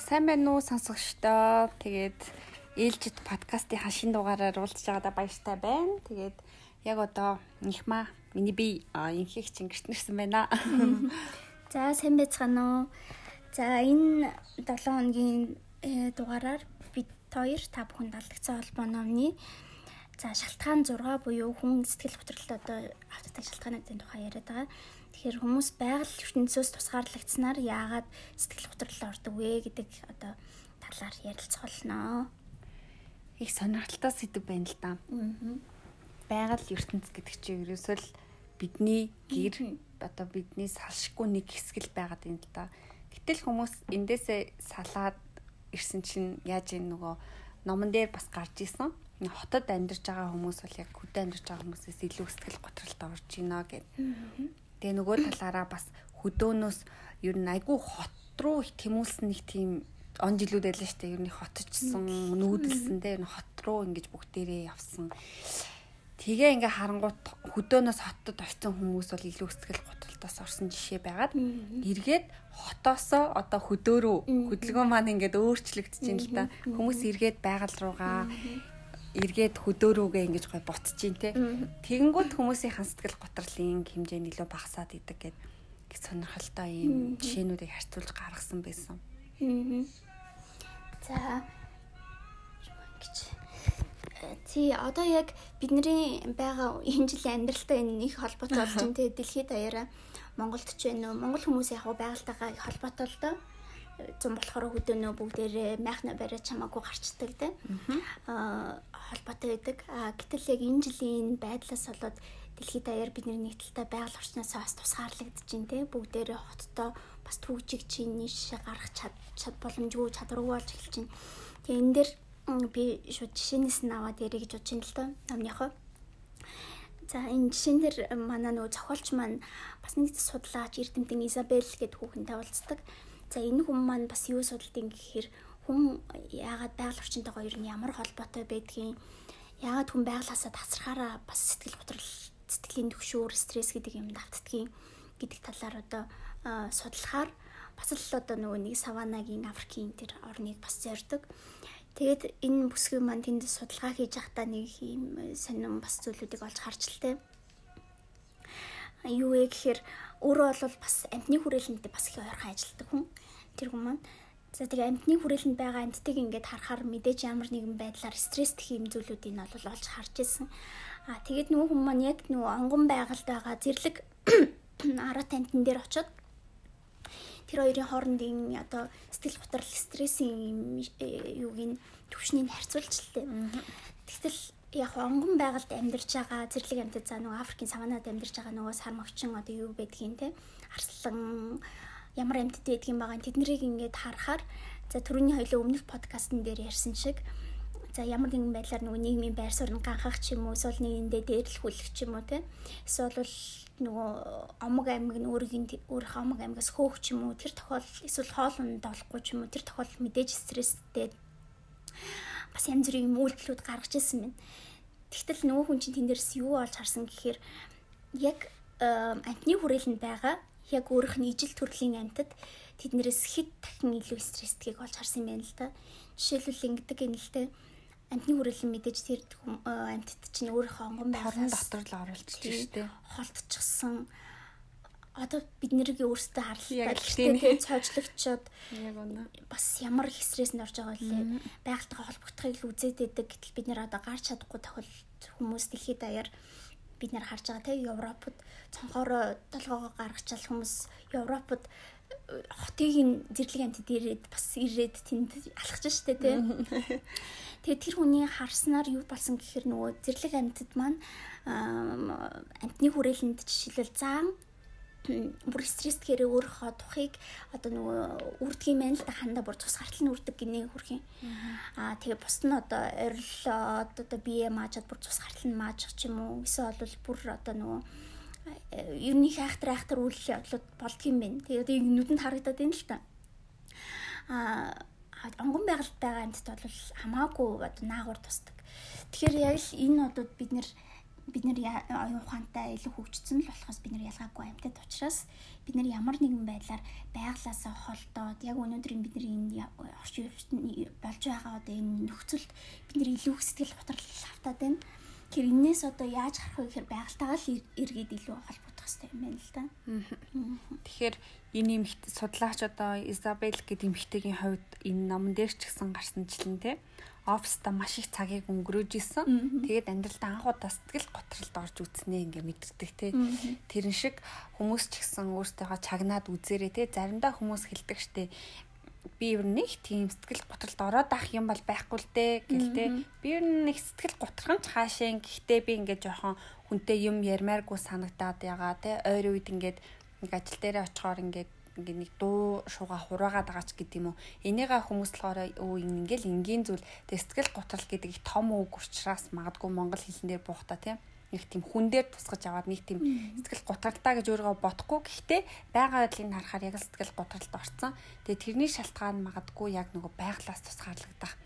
сайн байна уу сонсогчдоо. Тэгээд ээлжид подкастын хашин дугаараар уулзж байгаадаа баяртай байна. Тэгээд яг одоо инхма миний би инхийг чинь гэртнэрсэн байна. За сайн байцгаана уу. За энэ 7 хоногийн э, дугаараар бид хоёр та бүхэн далдагцсан холбоо номны за шалтгаан 6 буюу хүн сэтгэл хөдлөлт одоо автодаг шалтгаануудын тухай яриад байгаа. Тэгэхээр хүмүүс байгаль ертөнцөөс тусгаарлагдсанаар яагаад сэтгэл хөдлөл ордог вэ гэдэг одоо талаар ярилцах болно. Их сонирхолтой сэдв байна л да. Байгаль ертөнц гэдэг чинь ерөөсөө л бидний гэр одоо бидний салшгүй нэг хэсэг л байгаад юм л да. Гэтэл хүмүүс эндээсээ салаад ирсэн чинь яаж ийм нөгөө номон дээр бас гарч исэн. Хотод амьдарч байгаа хүмүүс бол яг хөдөө амьдарч байгаа хүмүүсээс илүү сэтгэл готролтой орж ийна гэдэг. Тэгээ нөгөө талаараа бас хөдөөнөөс ер нь айгүй хот руу тэмүүлсэн нэг тийм он жилүүд байлаа шүү дээ. Ер нь хотжсэн, нүүдэлсэн дээ. Хот руу ингэж бүгдээрээ явсан. Тэгээ ингээ харангуут хөдөөнөөс хотод очсон хүмүүс бол илүү сэтгэл готролтоос орсон жишээ байгаад эргээд хотоосоо одоо хөдөө рүү хөдөлгөөн маань ингээд өөрчлөгдөж байна л да. Хүмүүс эргээд байгаль руугаа эргээд хөдөөрөөгээ ингэж гой ботчих те. Тэгэнгүүт хүмүүсийн сэтгэл готрлын хэмжээ нь илүү багасаад идэг гэд сонирхолтой юм жишээнүүдийг харьцуулж гаргасан байсан. За. Гэж Тий одоо яг бидний байгаа энэ жилийн амьдралтай энэ их холбоотой болж байна те. Дэлхийд даяараа Монголд ч байна уу? Монгол хүмүүс яг байгальтайгаа холбоотой л доо зам болохоор хөдөөнөө бүгдээрээ майхна бариад чамаагүй гарчдаг те аа холбоотой байдаг. А гэтэл яг энэ жилийн байдлаас болоод дэлхийд даяар бидний нийтлэлтэй байгаль орчноос бас тусгаарлагдаж байна те бүгдээрээ хоттоо бас түүжиг чинь нийш гарах чад боломжгүй чадваргүй болж эхэлж байна. Тэгээ энэ дээр би шууд жишээнээс нь аваад ярих гэж байна л доо номныхоо. За энэ жишээн дээр манай нөгөө зохиолч маань бас нэг судлаач Эрдэмтэн Изабель гэдэг хүүхэнтэй уулздаг. За энэ хүн маань бас юу судалдгийг гэхээр хүн яагаад байгаль орчинтойгоо ер нь ямар холбоотой байдгийг яагаад хүн байгалаасаа тасрахаараа бас сэтгэл готрол сэтгэлийн төвшөр стресс гэдэг юм давтдгийг гэдэг талаар одоо судлахаар бас л одоо нөгөө нэг саванагийн Африкийн тэр орныг бас зорддог. Тэгээд энэ бүсгүй маань тэнд судалгаа хийж байхдаа нэг юм сонирн бас зүйлүүдийг олж харж л тээ. Юу вэ гэхээр өөрөө бол бас амтны хүрээлэнд бас их ойрхон ажилладаг хүн. Тэр хүн маань За тэгээ амтны хүрээлэнд байгаа амттыг ингээд харахаар мэдээж ямар нэгэн байдлаар стресстэй юм зүйлүүдийг нь бол олж харж ирсэн. А тэгээд нөгөө хүмүүс маань яг нөгөө онгон байгальд байгаа зэрлэг араа тантан дээр очиод тэр хоёрын хоорондын одоо сэтгэл готрол стрессийн юуг нь төвшнийг харьцуулжлээ. Тэгтэл яг онгон байгальд амьдарч байгаа зэрлэг амьтад за нөгөө Африкийн саванад амьдарч байгаа нөгөө сар могчин одоо юу байдгийг те арслан ямар амьтад байдгийг байгаа тэднийг ингээд харахаар за түрүүний хоёлоо өмнөх подкастн дээр ярьсан шиг за ямар нэгэн байдлаар нөгөө нийгмийн байр суурь ганхах ч юм уу эсвэл нэгэндээ дээрлэхүүлэх ч юм уу те эсвэл нөгөө омог аймаг нь өөрийн өөрөх омог аймагаас хөөх ч юм уу тэр тохиол эсвэл хоол унд олохгүй ч юм уу тэр тохиол мэдээж стресстэй бас янз бүрийн юм үйлдэлүүд гаргаж ирсэн байна. Тэгтэл нөгөө хүн чинь тэн дээрс юу олж харсан гэхээр яг амтны хүрээлэнд байгаа яг өөрөх нь ижил төрлийн амьтад тэднэрээс хэд дахин илүү стресстэйг олж харсан байна л да. Жишээлбэл ингэдэг юм л дээ амтны хүрээлэн мэдээж тэр амьтад чинь өөрийнхөө онгон байхын дотор л оруулж шүү дээ. Холтчихсон одоо бид нэрийг өөрсдөө харалтаа гэхдээ цоожлогчод яг үнэ. бас ямар их стресс орж байгаа вэ? Байгальтайгаа холбогдохыг л үзээд байдаг. Гэтэл бид нэр одоо гарч чадахгүй тохиолдолд хүмүүс дэлхийд даяар бид нэр харж байгаа те Европод цонхороо толгоогоо гаргачаал хүмүүс Европод э, хотыг зэрлэг амт дээрээд бас ирээд тэнд алхаж штэ те Тэгээ тэр хүний харснаар юу болсон гэхээр нөгөө зэрлэг амьтад маань амтны хүрээлэнд жишээлбэл заан бүр стресстэйгээр өөрийнхөө тухыг одоо нөгөө үрдгийн мэн л да хандаа бүр цус гартал нь үрдэг гинэ хүрхийн. Аа тэгээ бус нь одоо орилоод одоо бие маажаад бүр цус гартал нь маажчих ч юм уу. Эсвэл бол бүр одоо нөгөө ер нь их айхтар айхтар үйл явдлууд болдгийм байна. Тэгээ одоо нүдэнд харагдаад байна л та. Аа онгон байгальд байгаа амьтад бол хамаагүй одоо наагур тусдаг. Тэгэхээр яг л энэ одод бид нэр бид нэр оюун ухаантай илүү хөгжсөн л болохоос бид нэр ялгаагүй амьтад учраас бид нэр ямар нэгэн байдлаар байглаасаа холдоод яг өнөөдрийн бидний энэ орчин үеийн болж байгаа одоо энэ нөхцөлд бид нэр илүү сэтгэл готрол автаад байна. Тэр энээс одоо яаж харах вэ гэхээр байгальтайгаа л эргээд илүү холбогдох хэрэгтэй юм байна л да. Тэгэхээр энэ эмхт судлаач одоо Изабель гэдэг эмхтэйгийн хувьд энэ номон дээр ч гэсэн гарсанчлан те оффиста маш их цагийг өнгөрөөж исэн. Тэгээд амьдралдаа анх удаа сэтгэл готролд орж үзнэ ингээ мэддэг те. Тэрэн шиг хүмүүс ч гэсэн өөртөөгөө чагнаад үзээрэй те. Заримдаа хүмүүс хэлдэг штэ би ер нь нэг тийм сэтгэл готролд ороод ах юм бол байхгүй л дээ гэл те. Би ер нь нэг сэтгэл готрхон ч хаашаа гэхдээ би ингээ жоохон хүнтэй юм ярмааргүй санагдаад ягаа те. Ойр үед ингээд нэг ажил дээрээ очихоор ингээд ингээ нэг дуу шуга хураагаад байгаа ч гэдэг юм уу. Энийгээ хүмүүс болохоор өө ингээл энгийн зүйл тэстгэл готрол гэдэг их том үг учраас магадгүй монгол хэлнээр буухта тийм нэг тийм хүн дээр тусгаж аваад нэг тийм сэтгэл гутралтай гэж өөрийгөө бодохгүй гэхдээ байгаа байдлыг харахаар яг сэтгэл гутралд орцсон. Тэгээ тэрний шалтгаан магадгүй яг нөгөө байглаас тусгаарлагдах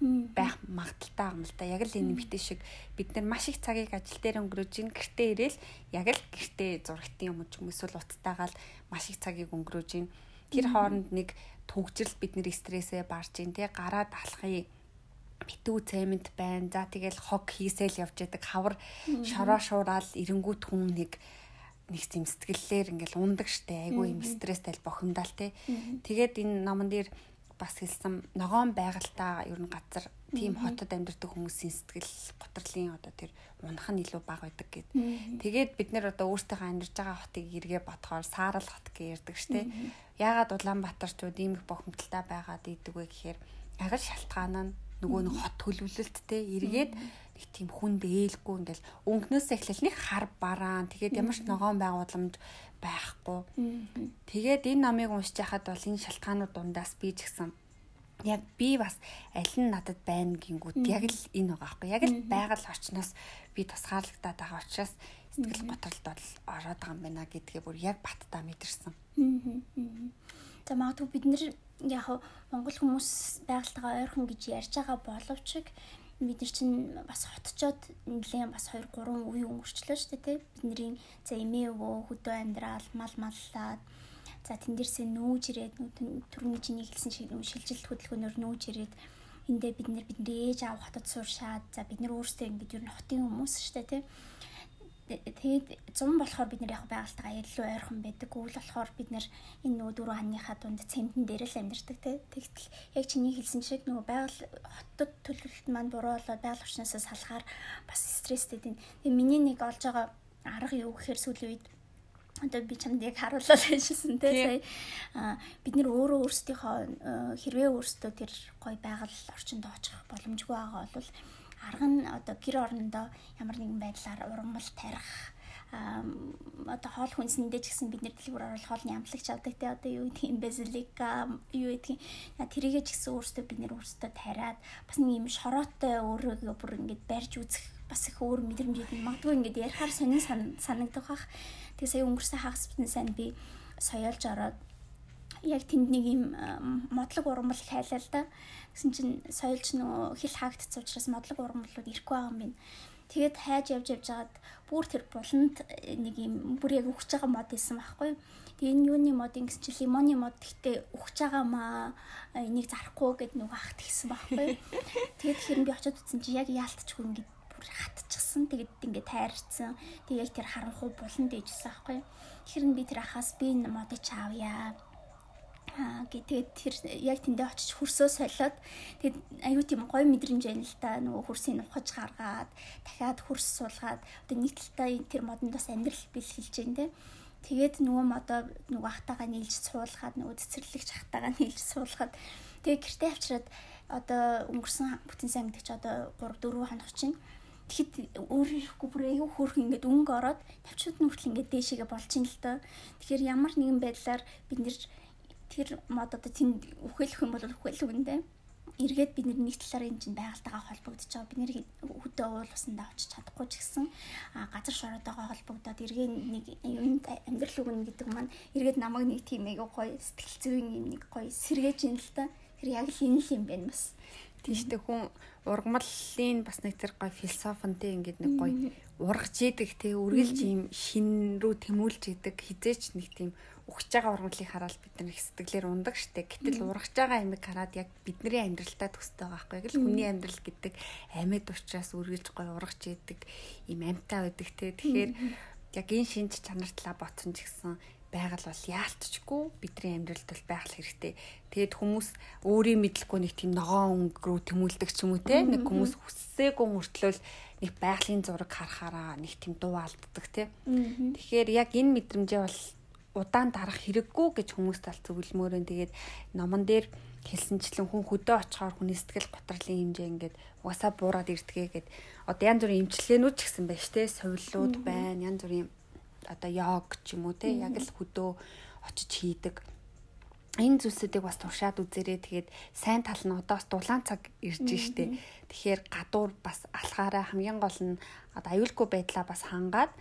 байх л да. Яг л энэ нэмэгтэй шиг бид нар маш их цагийг ажил дээр өнгөрөөж ин гэртээ ирээл яг л гэртээ зургтын юм ч юм эсвэл уцтайгаал маш их цагийг өнгөрөөж ин тэр хооронд нэг төгжрэл бид нэр стрессээ барж ин тий гараад алхахыг битүү цемент байна. За тэгэл хог хийсэл явж яадаг хавар шороо шуураал эренгүүт хүн нэг нэг тийм сэтгэллэр ингээл ундаг штэ. Айгүй юм стресстэй бохимдал те. Тэгээд энэ номон дээр бас хэлсэн ногоон байгальтаа ер нь газар тийм хотод амьдардаг хүмүүсийн сэтгэл готрлын одоо тэр унах нь илүү бага байдаг гэд. Тэгээд бид нэр одоо өөртөө амьдарч байгаа хотыг эргээ бодохоор саарал хот гэж ярьдаг штэ. Яагаад Улаанбаатарчууд ийм их бохомдолтой байгаад идэг вэ гэхээр л шалтгаан нь нөгөө нэг хот төлөвлөлттэй эргээд нэг тийм хүнд ээлгүй ингээл өнгнөөс эхлэл нэг хар бараан. Тэгээд ямар ч ногоон байгууламж байхгүй. Тэгээд энэ номыг уншиж хахад бол энэ шалтгаанууд дундаас би ч гэсэн яг би бас аль нь надад байна гингүүд яг л энэ байгаа байхгүй. Яг л байгаль орчноос би тусгаарлагдаад байгаа учраас сэтгэл готролд бол ороод байгаа юм байна гэдгээ бүр яг баттаа мэдэрсэн. За магадгүй бид нэр яг Монгол хүмүүс байгальтайгаа ойрхон гэж ярьж байгаа боловч бид нар чинь бас хотчоод нэлээд бас 2 3 үе өнгөрчлөө шүү дээ тий бидний за эмээ өвөө хөдөө амьдрал мал маллаад за тэн дээрсээ нүүж ирээд түрүүний чиний хэлсэн шилжилт хөдөлгөөнөөр нүүж ирээд эндээ бид нэр бидний ээж аав хотод сууршаад за бид нар өөрсдөө ингэж ер нь хотын хүмүүс шүү дээ тий тэгээд зам болохоор бид нэр яг байгальтайгаа илүү ойрхон байдаг. Үйл болохоор бид нэр энэ нөгөө дөрөв ханьныхаа дунд цемтэн дээр л амьдардаг тий. Тэгтэл яг чиний хэлсэн шиг нөгөө байгаль хотод төлөвлөлт маань буруу болоод байгаль орчноосоо салахаар бас стресстэй тийм. Тэгээ миний нэг олж байгаа арга юу гэхээр сүүлийн үед одоо би чамд яг харууллаа хэлсэн тий сая бид нэр өөрөө өөрсдийнхөө хэрвээ өөрсдөө тэр гой байгаль орчинд очих боломжгүй байгаа бол арга нь одоо гэр орондоо ямар нэгэн байдлаар ургамал тарих одоо хоол хүнсэндээ ч гэсэн бид нэр дэлгүүр оруулах хоолны амтлагч авдаг те. Одоо юу гэх юм базилика юу гэх юм тэрийгэ ч гэсэн өөртөө бид нэр өөртөө тариад бас нэг юм шороотой өөрийгөө бүр ингэж барьж үзэх бас их өөр мэдрэмжүүд магадгүй ингэж ярихаар сонин санагдах бах. Тэгээ сая өнгөрсөн хагас бүтэн сайн би соёолж ороод яг тэнд нэг юм модлог ургамал хайлаа л да. Гэсэн чинь соёлч нөгөө хил хаагдц учраас модлог ургамлууд ирэхгүй байгаа юм байна. Тэгээд хайж явж явж хагаад бүр тэр буланд нэг юм бүр яг өгч байгаа мод исэн байхгүй. Тэгээ энэ юуны мод ингэс чи лимоны мод гэхдээ өгч байгаамаа энийг зарахгүй гэд нөгөө ахт гисэн байхгүй. Тэгээд тэр би очиод утсан чи яг яалтчгүй ингээд бүр хатчихсан. Тэгээд ингээд тайрцсан. Тэгээд яг тэр харанхуй буланд ээжсэн байхгүй. Тэгэхээр би тэр ахаас би модыг чаавъя тэгээд тэр яг тэндээ очиж хөрсөө солиод тэгээд аюу тийм гоё мэдрэмж байна л да нөгөө хөрсийг ухаж гаргаад дахиад хөрс суулгаад одоо нэг талдаа тэр модонд бас амьдрал бэлгэлж байна те тэгээд нөгөө модоо нөгөө ахтагаа нийлж суулгаад нөгөө цэцэрлэгч ахтагаа нийлж суулгаад тэгээд гэртээ авчираад одоо өнгөрсөн бүтэн сайн гэдэг чи одоо 3 4 хоног чинь Тэгэхэд өөрөхгүй бүр аюу хөөрх ингээд өнгө ороод тавчууд нь хүртэл ингээд дээшээгээ болж ин л доо. Тэгэхээр ямар нэгэн байдлаар бид нэр тэр мод одоо тэнд үхэлэх юм бол үхэлэх үндэ эргээд бид нэг талаар энэ чинь байгальтайгаа холбогдож байгаа. Бид нэр хөдөө уул усандаа очиж чадахгүй ч гэсэн газар шороотойгоо холбогдоод эргээ нэг юм амьдрал үгэн гэдэг маань эргээд намайг нэг тийм айгуу гоё сэтгэл зүйн юм нэг гоё сэргээж юм л та. Тэр яг л энэ л юм байна бас. Тийштэй хүн ургамлын бас нэг тэр гоё философинтэй ингээд нэг гоё ургаж идэг те үргэлж юм шин рүү тэмүүлж идэг хизээч нэг тийм ухаж байгаа ургамлыг хараад бид нар их сэтгэлээр ундаг штэ. Гэтэл ургаж байгаа амиг хараад яг бидний амьдралтаа төстэй байгаа байхгүй. Яг л хүний амьдрал гэдэг амьд учраас үргэлж гоё ургаж идэг юм амьтаа байдаг те. Тэгэхээр яг энэ шинж чанар талаа ботсон ч гэсэн байгаль бол яалтчгүй бидний амьдралд бол байгаль хэрэгтэй. Тэгэд хүмүүс өөрийн мэдлэхгүй нэг тийм ногоон өнгө рүү тэмүүлдэг ч юм уу те. Нэг хүмүүс хүссээгүй мөртлөөл нэг байгалийн зураг харахаараа нэг тийм дуу алддаг те. Тэгэхээр яг энэ мэдрэмжээ бол удаан дарах хэрэггүй гэж хүмүүс тал зөвлөмөөрөө тэгээд номон дээр хэлсэнчлэн хүн хөдөө очихоор хүний сэтгэл готрлын хэмжээ ингээд угаасаа буураад ирдгээ гэд. Одоо янз бүрийн имчилгээнүүд ч гэсэн байна штэ совиллууд байна янз бүрийн одоо йог ч юм уу те яг л хөдөө очиж хийдэг энэ зүйлсүүдийг бас туршаад үзээрэй. Тэгээд сайн тал нь одоос дулаан цаг ирж штэ. Тэгэхээр гадуур бас алхаараа хамгийн гол нь одоо аюулгүй байдлаа бас хангаад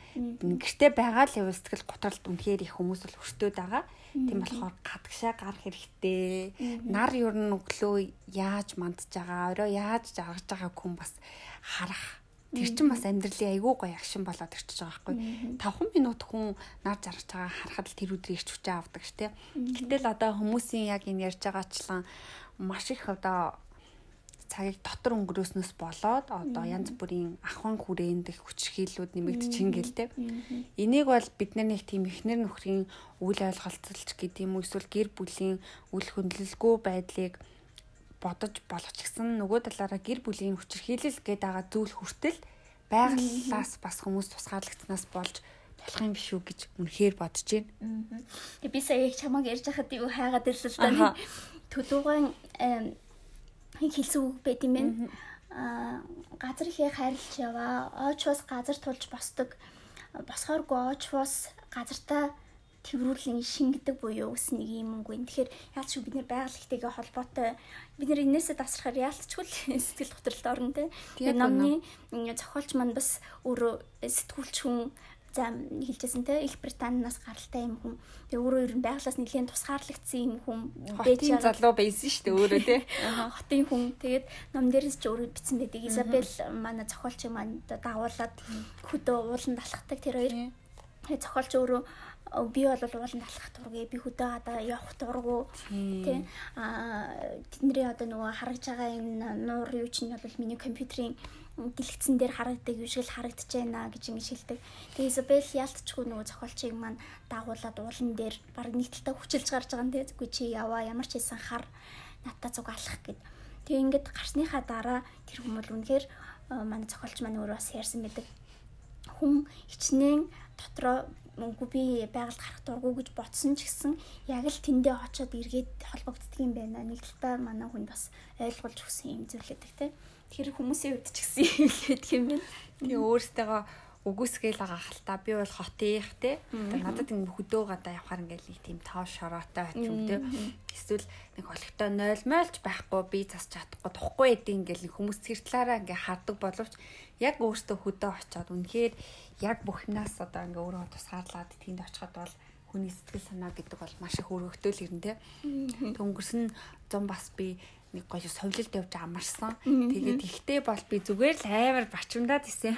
гэрте байгаа л явал сэтгэл готролд үнэхээр их хүмүүс бол өртөөд байгаа. Тийм болохоор гадагшаа гарах хэрэгтэй. Нар ер нь өглөө яаж мандж байгаа, орой яаж жаргаж байгааг хүн бас харах Тэр чинь бас амьдралын айгүй гоё агшин болоод ирчихэж байгаа байхгүй. 5 минут хүн нар жаргаж байгаа харахад л тэр өдрийг ирч хүчээ авдаг ш тэ. Гэтэл одоо хүмүүсийн яг энэ ярьж байгаачлан маш их одоо цагийг дотор өнгөрөөснөөс болоод одоо янз бүрийн ахын хүрээнд их хүчрхийллүүд нэмэгдчихин гэл тэ. Энийг бол бид нар нэг тийм ихнэр нөхрийн үйл ойлголцолч гэдэг юм эсвэл гэр бүлийн үл хөндлөлгүй байдлыг бодож болох ч гэсэн нөгөө талаараа гэр бүлийн хүчирхийлэл гээд байгаа зүйл хүртэл байгалаас бас хүмүүс тусгаарлагдсанаас болж болох юм биш үү гэж үнэхээр бодож байна. Тэгээ би сая яг чамаг ярьж байхад юу хайгаад ирлээ л да. Төлөвгөн хэлсэн үг байт юм байна. Аа газар ихээ хайрлж яваа. Оочвос газар тулж босдог. Босхооргүй оочвос газартаа тэрвэрлэн шингэдэг буюу ус нэг юм үгүй. Тэгэхээр яалт шүү бид нэр байгаль ихтэйгээ холбоотой бид нэр энээсээ тасрахаар яалтчгүй сэтгэл готролд орно те. Тэгээд номны зохиолч маань бас өөрөө сэтгүүлч хүн за хэлжсэн те Их Британаас гаралтай юм хүн. Тэгээ өөрөө ер нь байгалаас нэлээд тусгаарлагдсан юм хүн байж байгаа. залуу байсан шүү дээ өөрөө те. Хотын хүн. Тэгээд ном дээрээс ч өөрөө бичсэн байдаг. Изабел манай зохиолч маань дагуулад хөдөө ууланд алхахдаг тэр хоёр. Тэгээ зохиолч өөрөө би бол ууланд алхах дургүй би хөдөө гадаа явах дургүй тий а тэдний одоо нөгөө харагж байгаа энэ нуур юу чинь бол миний компьютерийн дэлгэцэн дээр харагддаг юу шиг л харагдаж байна гэж ингэ шилдэг. Тэгээ Изабел ялтчгүй нөгөө зохиолчийг маань дагуулад уулан дээр баг талтаа хүчилж гарч байгаа нь тэггүй чи яваа ямар ч хэлсэн хар натаа зүг алах гэд. Тэгээ ингээд гарсныхаа дараа тэр хүмүүс үнэхээр манай зохиолч маань өөрөө бас ярьсан байдаг. Хүн хичнээн дотроо үгүй би байгальд гарах дурггүй гэж бодсон ч гэсэн яг л тэндээ очиод эргээд холбогддөг юм байна. Нэг талаа манай хүн бас ойлгуулж өгсөн юм зүйлээдэг те. Тэр хүмүүсийн үед ч гэсэн хэлээд юм байна. Тэгээ өөртөө үгүйсгээл байгаа хальтаа би бол хотын их те. Надад ингэ хөдөө гадаа явахаар ингээл нэг тийм тоо шороотой юм те. Эсвэл нэг хөлгөтөө нойлмойлж байхгүй би засч чадахгүй тухгүй эдийн ингээл хүмүүс тэр талаараа ингээ хардаг боловч яг өөртөө хөдөө очиод үнэхээр яг бүх юмнаас одоо ингээ өөрөө тусгаарлаад тэнд очиход бол хүний сэтгэл санаа гэдэг бол маш их өргөгдөөл ирнэ те. Төнгөрсөн зам бас би нэг гоё совлилд явж амарсан. Тэгээд ихтэй бол би зүгээр л амар бачимдаад исэн.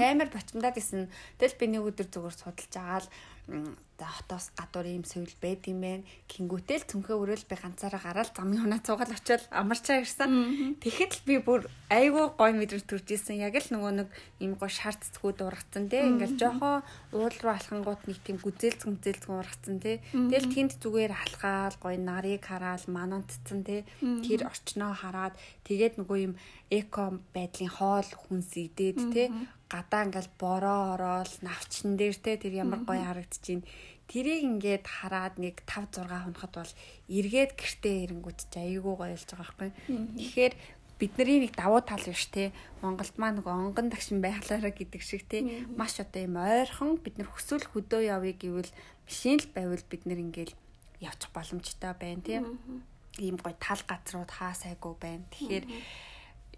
Амар бачимдаад исэн. Тэгэл би нэг өдөр зүгээр судалж агаал хотоос гадуур ийм сувил байд юм байна. Кингүүтэл цүнхээ өрөөл би ганцаараа гараад замын хунаа цугаал очиод амарчаа ирсэн. Тэгэхэд л би бүр айгүй гой мэдрэмж төрж исэн. Яг л нөгөө нэг ийм гой шарт цэцгүүд ургацсан тий. Ингээл жоохоо уул руу алхангууд нэг тийм гүзээлц гүзээлц ургацсан тий. Тэгэл тэнд зүгээр алхаал гой нарыг хараал манантцсан тий. Тэр орчноо хараад тэгээд нөгөө ийм эко байдлын хоол хүнс идээд тий гадаа ингээл бороо ороод навчн дээр те тэр ямар гоё харагдчихээн. Тэрийг ингээд хараад нэг 5 6 хоноход бол эргээд гэртээ ирэнгүүт ч айгүй гоё болж байгаа байхгүй. Тэгэхээр бидний нэг давуу тал биш те. Монголд маа нэг онгон тагшин байхлаараа гэдэг шиг те. Маш одоо юм ойрхон бид нар хөсөөл хөдөө явъя гэвэл машин л байвал бид нар ингээл явчих боломжтой байна те. Ийм гоё тал газрууд хаа сайгүй байна. Тэгэхээр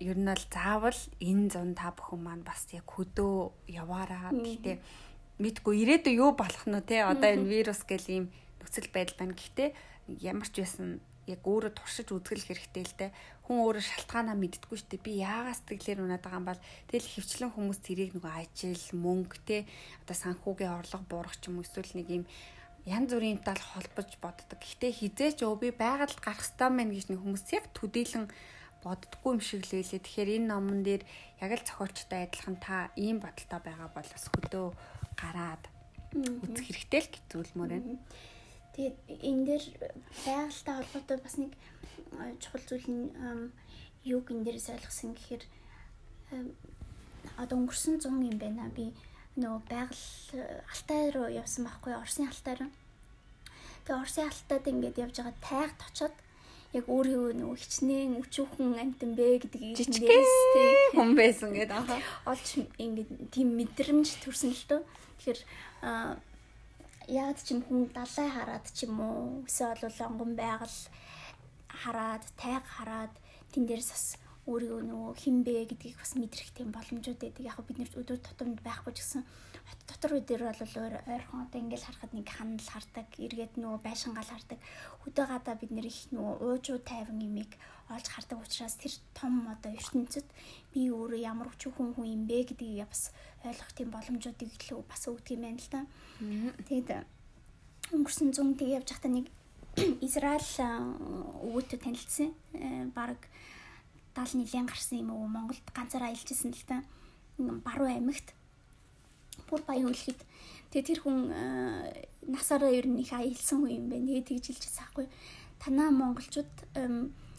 ер нь бол заавал энэ зун та бүхэн маань бас яг хөдөө яваараа. Гэхдээ мэдгүй ирээдүй юу болох нь те одоо энэ вирус гэл ийм нөхцөл байдал байна. Гэхдээ ямар ч байсан яг өөрөө туршиж үзгэл хэрэгтэй л дээ. хүн өөрөө шалтгаанаа мэддэггүй шүү дээ. Би яагаад сэтгэлээр унаад байгаа юм бол тэгэл хөвчлэн хүмүүс тэрийг нөгөө ажил, мөнгө те одоо санхүүгийн орлого буурах ч юм эсвэл нэг юм янз бүрийн тал холбож боддог. Гэхдээ хизээч өө би байгаль гарах ёстой мэн гэж нэг хүмүүс яг төдийлөн боддггүй юм шиг л байлээ. Тэгэхээр энэ номон дээр яг л зохиолчтой адилхан та ийм бодолтой байгаа бол бас хөдөө гараад үзэх хэрэгтэй л гэж зүйлмөр байна. Тэгээд энэ дээр байгальтай холбоотой бас нэг чухал зүйл нь юуг энэ дээрээс ойлгосон гэхээр одоо өнгөрсөн 100 юм байна. Би нөгөө байгаль алтай руу явсан байхгүй Оросын алтай руу. Тэгээ Оросын алтайд ингээд явж байгаа тайгт очоод яг өөрөө нөгөө хичнээн өчүүхэн амтан бэ гэдгийг жижигхэн хүн байсан гэдэг аа. Олж ингээд тийм мэдрэмж төрсөн л дөө. Тэгэхээр яад ч юм хүн далай хараад ч юм уу эсвэл онгон байгаль хараад тайг хараад тэн дээрс бас өөрийгөө нөгөө хинбэ гэдгийг бас мэдрэх тийм боломжууд байдаг. Яг бид нэр өдөр тутамд байхгүй ч гэсэн хот дотор үдээр бол ойрхон одоо ингээл харахад нэг ханал хардаг, эргээд нөгөө байшингаал хардаг. Хөдөө гадаа бид нэр их нөгөө уужуу тайван имийг олж хардаг учраас тэр том одоо ертөнцид би өөрөө ямар өчүүхэн хүн юм бэ гэдгийг бас ойлгох тийм боломжуудыг илүү бас өгдөг юм байна л да. Тэгэд өнгөрсөн 100 тэг явж байхдаа нэг Израиль өвөтө танилцсан. Бараг 70 нилийн гарсан юм уу Монголд ганцаараа аялжсэн л та баруун аймагт бүр баян үлхэд тэгээ тэр хүн насаараа ер нь их аялсан хүн юм байна. Тэгээ тэгж хэлж байгаа байхгүй. Танаа монголчууд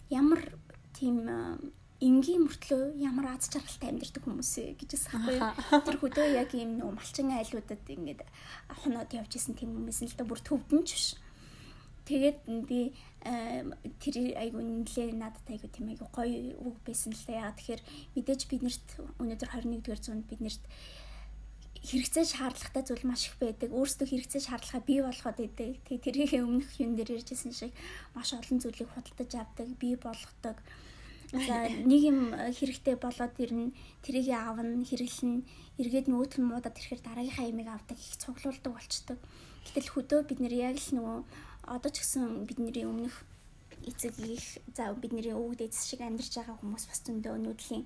ямар тийм энгийн мөртлөө ямар аз жаргалтай амьдардаг хүмүүс гэж байхгүй. Тэр хөдөө яг ийм нөө малчин айлуудад ингээд хоноод явж исэн тийм хүмүүс л да бүр төвдөнч биш. Тэгээд би тэр айгу нэлээ надад айгу тийм айгу гоё үг байсан л да. Яа тэгэхээр мэдээж биднэрт өнөөдөр 21-р зуунд биднэрт хэрэгцээ шаардлагатай зүйл маш их байдаг. Өөрсдөө хэрэгцээ шаардлагаа бий болгоод идэг. Тэгээ тэрийнхээ өмнөх юм дээр ярьжсэн шиг маш олон зүйлийг худалдаж авдаг, бий болгодог. За нэг юм хэрэгтэй болоод ирнэ, тэрийг аавна, хэрэглэн, эргээд нөгөөт нь муудаад ирэхээр дараагийнхаа ямиг авдаг, их цуглуулдаг болчдөг. Гэтэл хөдөө бид нэр яг л нөгөө одоо ч гэсэн бидний өмнөх эцэг их за бидний өвөг дээдс шиг амьдарч байгаа хүмүүс бас зөндөө нүүдлийн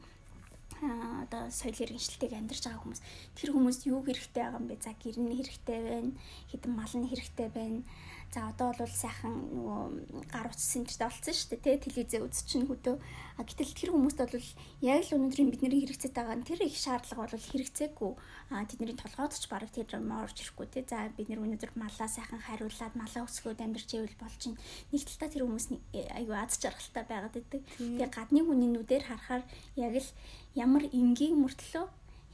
одоо соёл иргэншилтийг амьдарч байгаа хүмүүс тэр хүмүүс юу хэрэгтэй байгаа юм бэ? За гэр нь хэрэгтэй байна, хэдэн мал нь хэрэгтэй байна За одоо бол сайхан нөгөө гар утас сэнтерт олцсон шүү дээ тий телевизээ үзчихнэ хөдөө. А гэтэл тэр хүмүүст бол яг л өнөөдрийн бидний хэрэгцээтэй байгаа тэр их шаардлага бол хэрэгцээгүй. А тэдний толгойд ч бараг тэр орж ирэхгүй тий. За бид нэр өнөөдөр малаа сайхан хариулаад малаа өсгөөд амьдарч ивэл болж чинь нэг талдаа тэр хүмүүс айгүй аз жаргалтай байгаад байдаг. Тэгээ гадны хүний нүдээр харахаар яг л ямар энгийн мөртлөө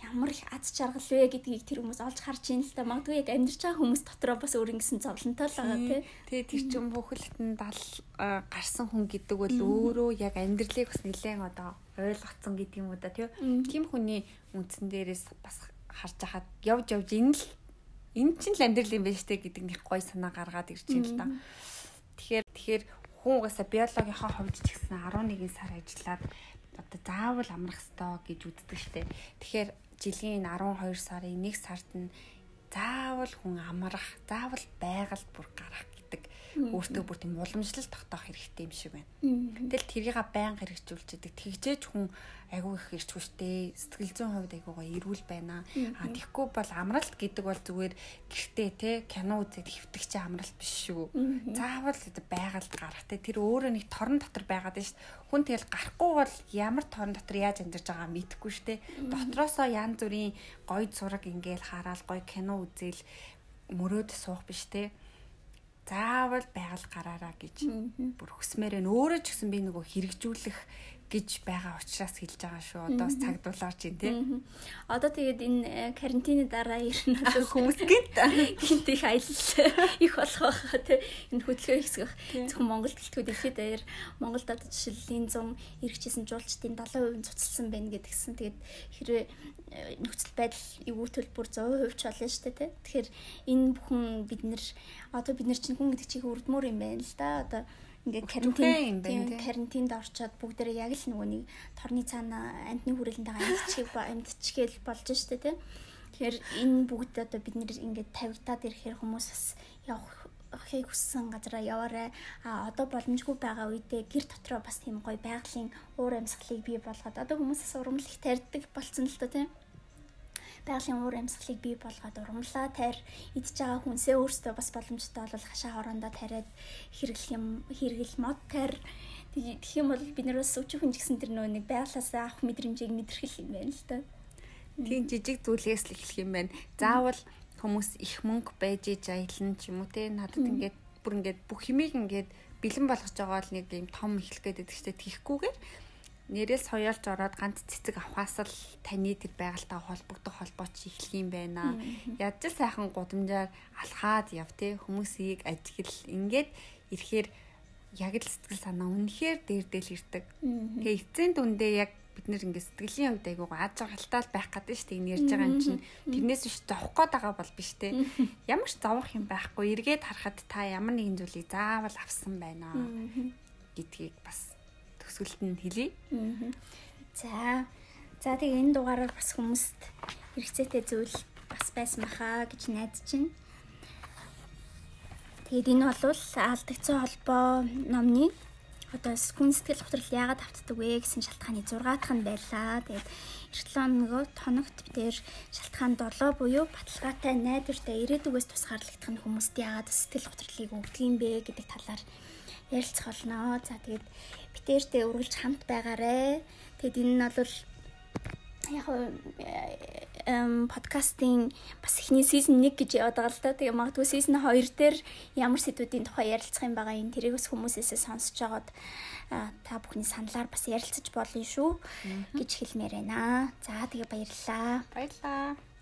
ямар их аз жаргал вэ гэдгийг тэр хүмүүс олж харж ийн л та магадгүй яг амьдарч байгаа хүмүүс дотроо бас өөр ингэсэн зовлонтой л байгаа тий. Тэгээ тэр чин бүхэлдэн дал гарсан хүн гэдэг бол өөрөө яг амьдралыг бас нэлээд одоо ойлгоцсон гэдэг юм уу да тий. Тим хүний үндсэн дээрээс бас харж хахад явж явж энэ л энэ чинь л амьдрал юм байна штэ гэдэг нэг гой санаа гаргаад ирж байна л да. Тэгэхээр тэгэхээр хүн угаасаа биологийнхаа хувьд ч гэсэн 11 сар ажиллаад одоо заавал амрах ёстой гэж үздэг штэ. Тэгэхээр жилийн 12 сарын 1 сард нь заавал хүн амрах, заавал байгальд бүр гарах гэдэг өөртөө бүр тийм уламжлал тогтоох хэрэгтэй юм шиг байна. Тэгэл тэрийг баян хэрэгжүүлж идэг. Тэгжээж хүн айгүй их ирч хүчтэй сэтгэл зүйн хувьд айгуугаа эрүүл байна. А тэгэхгүй бол амралт гэдэг бол зүгээр гэртээ те кино үзээд хөвтгч амралт биш шүү. Заавал байгальд гарах те тэр өөрөө нэг торон дотор байгаад шүү. Хүн тэгэл гарахгүй бол ямар торон дотор яаж амьдарч байгаа мэдэхгүй шүү те. Дотроосоо янз бүрийн гоё зураг ингээл хараад гоё кино үзэл мөрөөд суух биш те заавал байгаль гараараа гэж бүр хөсмээр нь өөрөө ч гэсэн би нөгөө хэрэгжүүлэх гэж байгаа учраас хэлж байгаа шүү. Одоо бас цаг дулаарч байна тий. Одоо тэгээд энэ э, карантины дараа ирнэ хүмүүс гинт гинт их аялал их болох байхаа тий. Энэ хөдөлгөөн хэсгэх зөвхөн Монгол гэлтгүү дэлхийд даяар Монголд одоо жишээлбэл 100 иргэжсэн жуулчдын 70% цуцлсан байна гэдгсэн. Тэгээд хэрэг нөхцөл байдал эвгүй төлбөр 100% ч болно шүү дээ тий. Тэгэхээр энэ бүхэн бид нэр одоо бид нар чинь хүн гэдэг чих үрдмөр юм байна л да. Одоо ингээд карантин тийм карантинд орчоод бүгдээрээ яг л нөгөө нэг торны цаана амтны хүрээлэнтэйгээ амьдчихыг амьдчихгээл болж штэ тий. Тэгэхээр энэ бүгд одоо бид нэр ингээд тавигдаад ирэхээр хүмүүс бас явах хийг хүссэн газараа яваарай. А одоо боломжгүй байгаа үедээ гэр дотроо бас тийм гоё байгалийн уур амьсгалыг бий болгоод одоо хүмүүсээс урамл их тарьдаг болцсон л доо тийм байгалийн уур амьсгалыг бий болгоод урамлаа тайр идж байгаа хүнсээ өөрсдөө бас боломжтой бол хашаа хорондоо тариад хэрэглэх юм хэрэгэл мод тайр тэгэх юм бол бид нар бас өчүүхэн ч гэсэн тэр нөгөө нэг байгалаасаа авах мэдрэмжийг мэдэрхэл юм байна л та. Тийм жижиг зүйлээс л эхлэх юм байна. Заавал хүмүүс их мөнгө байж иж аялна ч юм уу те надад ингээд бүр ингээд бүх юмыг ингээд бэлэн болгож байгаа л нэг юм том эхлэх гээд байдаг штэ тийхгүйгээр нэрээс хоёолж ороод ганц цэцэг авахаас л таны тэр байгальтай холбогдох холбооч эхлэх юм байна. Ядч л сайхан гудамжаар алхаад яв те. Хүмүүсийг ажиглал ингээд ирэхээр яг л сэтгэл санаа үнэхээр дээрдэл ирдэг. Тэгээ эцсийн дүндээ яг бид нэр ингээд сэтгэлийн хувьд айгуу аз жаргалтай байх гэдэг шүү дээ. Энэ ярьж байгаа юм чинь. Тэрнээс биш зовх гээд байгаа бол биш те. Ямар ч зовох юм байхгүй. Эргээд харахад та ямар нэгэн зүйлийг заавал авсан байна. Гэдгийг бас төсгөлд нь хэлье за за тэгээ энэ дугаараар бас хүмүүст хэрэгцээтэй зүйл бас байсан баха гэж найдаж байна тэгээд энэ бол алдагдсан холбоо номны одоо хүн сэтгэл хөдлөл яагаад автдаг вэ гэсэн шалтгааны 6 дахь нь байлаа. Тэгээд эртлэн нөгөө тоногт битэр шалтгаан 7 буюу баталгаатай найдвартай ирээдүгээс тусгаарлагдах нь хүмүүст яагаад сэтгэл хөдлөлийг өгдөг юм бэ гэдэг талаар ярилцах болно. За тэгээд битэртэй үргэлж хамт байгаарэ. Тэгэд энэ нь бол яг эм подкастын бас эхний сизон 1 гэж яваад байгаа л да. Тэгээ магадгүй сизон 2 дээр ямар сэдвүүдийн тухай ярилцах юм байгаа энэ тэрийг бас хүмүүсээсээ сонсож байгаад та бүхний саналаар бас ярилцаж болно шүү гэж хэлмээр байна. За тэгээ баярлалаа. Баярлалаа.